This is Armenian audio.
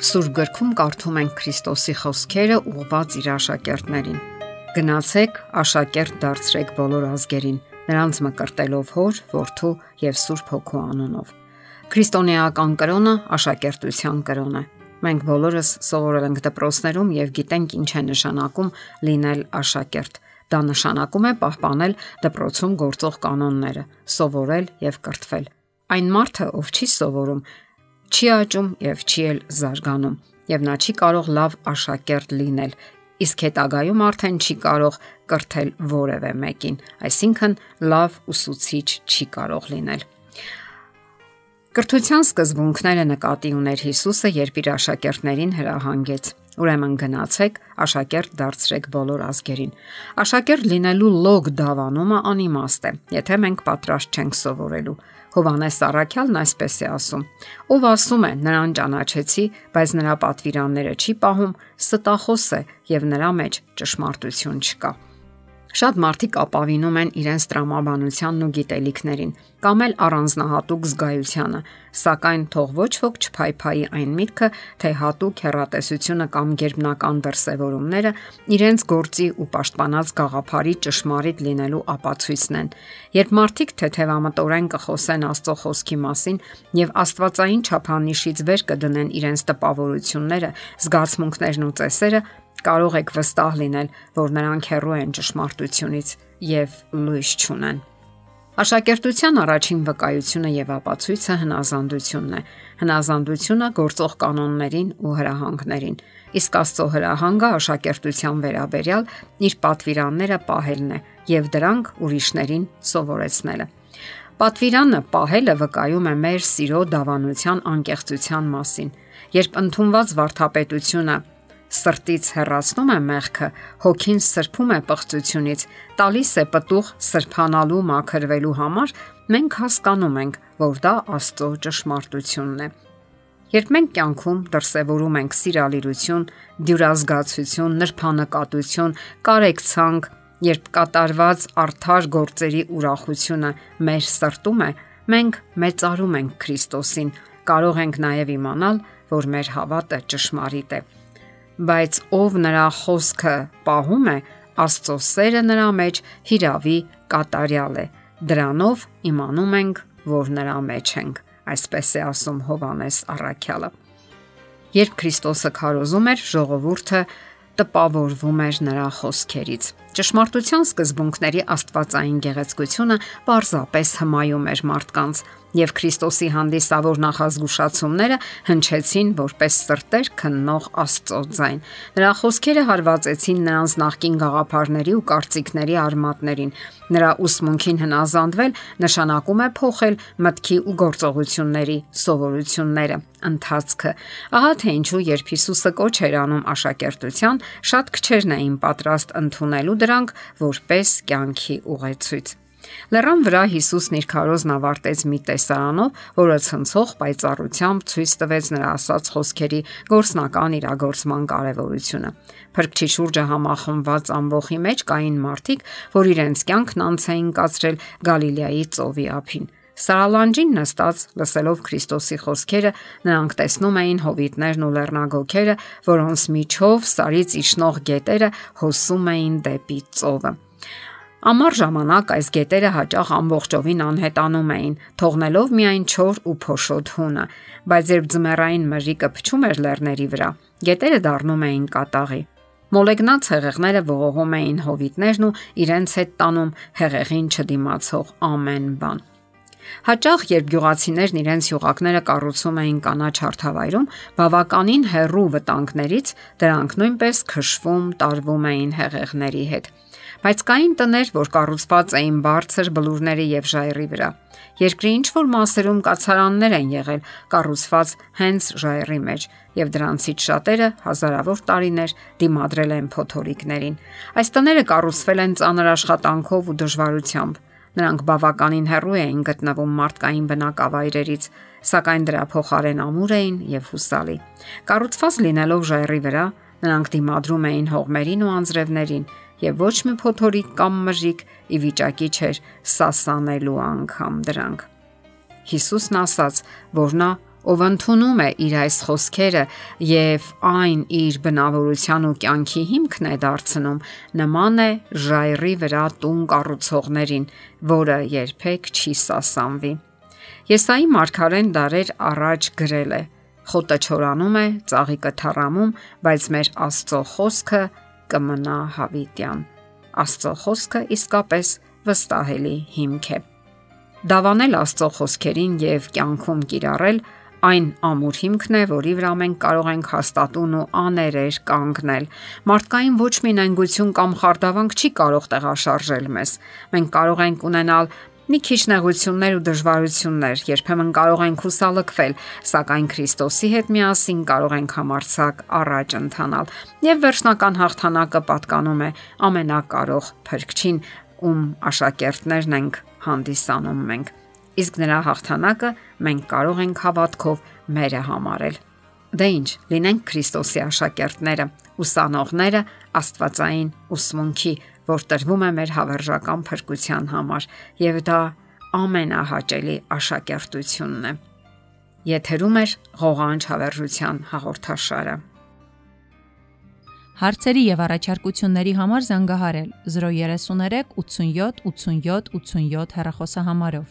Սուրբ գրքում կարդում ենք Քրիստոսի խոսքերը ուղված իր աշակերտներին։ Գնացեք, աշակերտ դարձրեք բոլոր ազգերին, նրանց մկրտելով Հոր, Որդու եւ Սուրբ Հոգու անունով։ Քրիստոնեական կրոնը աշակերտության կրոն է։ Մենք բոլորս սովորել ենք դպրոցներում եւ գիտենք ինչ է նշանակում լինել աշակերտ։ Դա նշանակում է պահպանել դպրոցում գործող կանոնները, սովորել եւ կրթվել։ Այն մարդը, ով չի սովորում, չի աճում եւ չի էլ զարգանում եւ նա չի կարող լավ աշակերտ լինել իսկ հետագայում արդեն չի կարող կրթել որևէ մեկին այսինքն լավ ուսուցիչ չի կարող լինել Կրթության սկզբունքները նկատի ուներ Հիսուսը, երբ իր աշակերտներին հրահանգեց. Ուրեմն գնացեք, աշակերտ դարձրեք բոլոր ազգերին։ Աշակերտ լինելու լոգ դավանումը անիմաստ է, եթե մենք պատրաստ չենք սովորելու։ Հովանես Սարաքյալն այսպես է ասում. Ով ասում է նրան ճանաչեցի, բայց նրա պատվիրանները չի պահում, ստախոս է եւ նրա մեջ ճշմարտություն չկա։ Շատ մարդիկ ապավինում են իրենց տրամաբանությանն ու գիտելիքներին կամ էլ առանձնահատուկ զգայությանը, սակայն թող ոչ ոք չփայփայի այն միտքը, թե հատուկ հերատեսությունը կամ ģերբնական դրսևորումները իրենց գործի ու պաշտպանած գաղափարի ճշմարիտ լինելու ապացույցն են։ Երբ մարդիկ թեթևամտորեն կխոսեն Աստծո խոսքի մասին եւ Աստվածային չափանիշից վեր կդնեն իրենց տպավորությունները, զգացմունքներն ու ծեսերը, կարող եք վստահ լինել, որ նրանք հեռու են ճշմարտությունից եւ լույս չունեն։ Աշակերտության առաջին վկայությունը եւ ապացույցը հնազանդությունն է։ Հնազանդությունը գործող կանոններին ու հրահանգներին։ Իսկ Աստծո հրահանգը աշակերտության վերաբերյալ իր պատվիրանները պահելն է եւ դրանք ուրիշներին սովորեցնելը։ Պատվիրանը պահելը վկայում է մեր սիրո դավանության անկեղծության մասին։ Երբ ընդունված վարթապետությունը սրտից հեռացնում է մեղքը, հոգին սրբում է պղծությունից, տալիս է պտուղ սրբանալու մաքրվելու համար, մենք հասկանում ենք, որ դա Աստծո ճշմարտությունն է։ Երբ մենք կյանքում դրսևորում ենք սիրալիրություն, դյուրազգացություն, նրբանկատություն, կարեկցանք, երբ կատարված արդար գործերի ուրախությունը մեր սրտում է, մենք մեծարում ենք Քրիստոսին, կարող ենք նաև իմանալ, որ մեր հավատը ճշմարիտ է բայց ով նրա խոսքը պահում է, Աստծո սերը նրա մեջ հիրավի կատարյալ է։ Դրանով իմանում ենք, որ նրա մեջ ենք։ Այսպես է ասում Հովանես Առաքյալը։ Երբ Քրիստոսը քարոզում էր, ժողովուրդը տպավորվում էր նրա խոսքերից։ Ճշմարտության սկզբունքների աստվածային գեղեցկությունը պարզապես հմայում էր մարդկանց, եւ Քրիստոսի հանդիսավոր նախազգուշացումները հնչեցին որպես սրտեր քննող Աստծո ձայն։ Նրա խոսքերը հարվածեցին նրանց նախկին գաղափարների ու կարծիքների արմատներին։ Նրա ուսմունքին հնազանդվել նշանակում է փոխել մտքի ու գործողությունների սովորությունները, ընթացքը։ Ահա թե ինչու երբ Հիսուսը կոչ էր անում աշակերտության, շատ քչերն էին պատրաստ ընդունելու դրանք որպես կյանքի ուղեցույց։ Լեռան վրա Հիսուսն իր քարոզն ավարտեց մի տեսարանով, որը ցնցող պայծառությամբ ցույց տվեց նրա ասած խոսքերի գործնական իրագործման կարևորությունը։ Փրկչի շուրջը համախմբված ամբողջի մեջ կային մարդիկ, որ իրենց կյանքն անց էին կացրել Գալիլեայի ծովի ափին։ Սարալանջին նստած լսելով Քրիստոսի խոսքերը, նրանք տեսնում էին հովիտներն ու լեռնագոգերը, որոնց միջով սարից իջնող գետերը հոսում էին դեպի ծովը։ Ամառ ժամանակ այս գետերը հաճախ ամբողջովին անհետանում էին, թողնելով միայն չոր ու փոշոտ հունը, բայց երբ ձմեռային մրրիկը փչում էր լեռների վրա, գետերը դառնում էին կատաղի։ Մոլեգնած հեղեղները ողողում էին հովիտներն ու իրենց հետ տանում հեղեղին չդիմացող ամեն բան։ Հաճախ երբ գյուղացիներն իրենց յուղակները կառուցում էին կանաչ հարթավայրում, բավականին հեռու վտանգներից դրանք նույնպես քշվում, տարվում էին հեղեղների հետ։ Բայց կային տներ, որ կառուցված էին բարձր բլուրների եւ ժայռի վրա։ Երկրի ինչ որ մասերում կացարաններ են եղել կառուցված հենց ժայռի մեջ, եւ դրանցից շատերը հազարավոր տարիներ դիմադրել են փոթորիկներին։ Այս տները կառուցվել են ծանր աշխատանքով ու դժվարությամբ Նրանք բավականին հեռու էին գտնվում մարդկային բնակավայրերից, սակայն դրա փոխարեն ամուր էին եւ հուսալի։ Կառուցված լինելով ժայռի վրա, նրանք դիմադրում էին հողմերին ու անձրևներին եւ ոչ մի փոթորիկ կամ մրրիկ ի վիճակի չէր սասանելու անգամ դրանք։ Հիսուսն ասաց, որ նա ով ընդունում է իր այս խոսքերը եւ այն իր բնավորության ու կյանքի հիմքն է դարձնում, նման է ժայռի վրա տուն կառուցողներին, որը երբեք չի սասանվի։ Եսայի մարգարեն դարեր առաջ գրել է. Խոտը չորանում է, ծաղիկը թառամում, բայց մեր Աստծո խոսքը կմնա հավիտյան։ Աստծո խոսքը իսկապես վստահելի հիմք է։ Դավանել Աստծո խոսքերին եւ կյանքում կիրառել այն ամուր հիմքն է, որի վրա մենք կարող ենք հաստատուն ու աներեր կանգնել։ Մարդկային ոչ մի նենգություն կամ խարդավանք չի կարող տեղաշարժել մեզ։ Մենք կարող ենք ունենալ մի քիչ նեղություններ ու դժվարություններ, երբեմն կարող ենք հուսալքվել, սակայն Քրիստոսի հետ միասին կարող ենք համարցակ առաջ ընթանալ։ Եվ վերջնական հաղթանակը պատկանում է ամենակարող Փրկչին, ում աշակերտներն ենք հանդիսանում մենք իսկ նրա հաղթանակը մենք կարող ենք հավատքով մերը համարել։ Դե ինչ, լինենք Քրիստոսի աշակերտները, ուսանողները Աստվածային ուսմունքի, որ տրվում է մեր հավերժական փրկության համար, եւ դա ամենահաճելի աշակերտությունն է։ Եթերում է ղողանջ հավերժության հաղորդաշարը։ Հարցերի եւ առաջարկությունների համար զանգահարել 033 87 87 87 հեռախոսահամարով։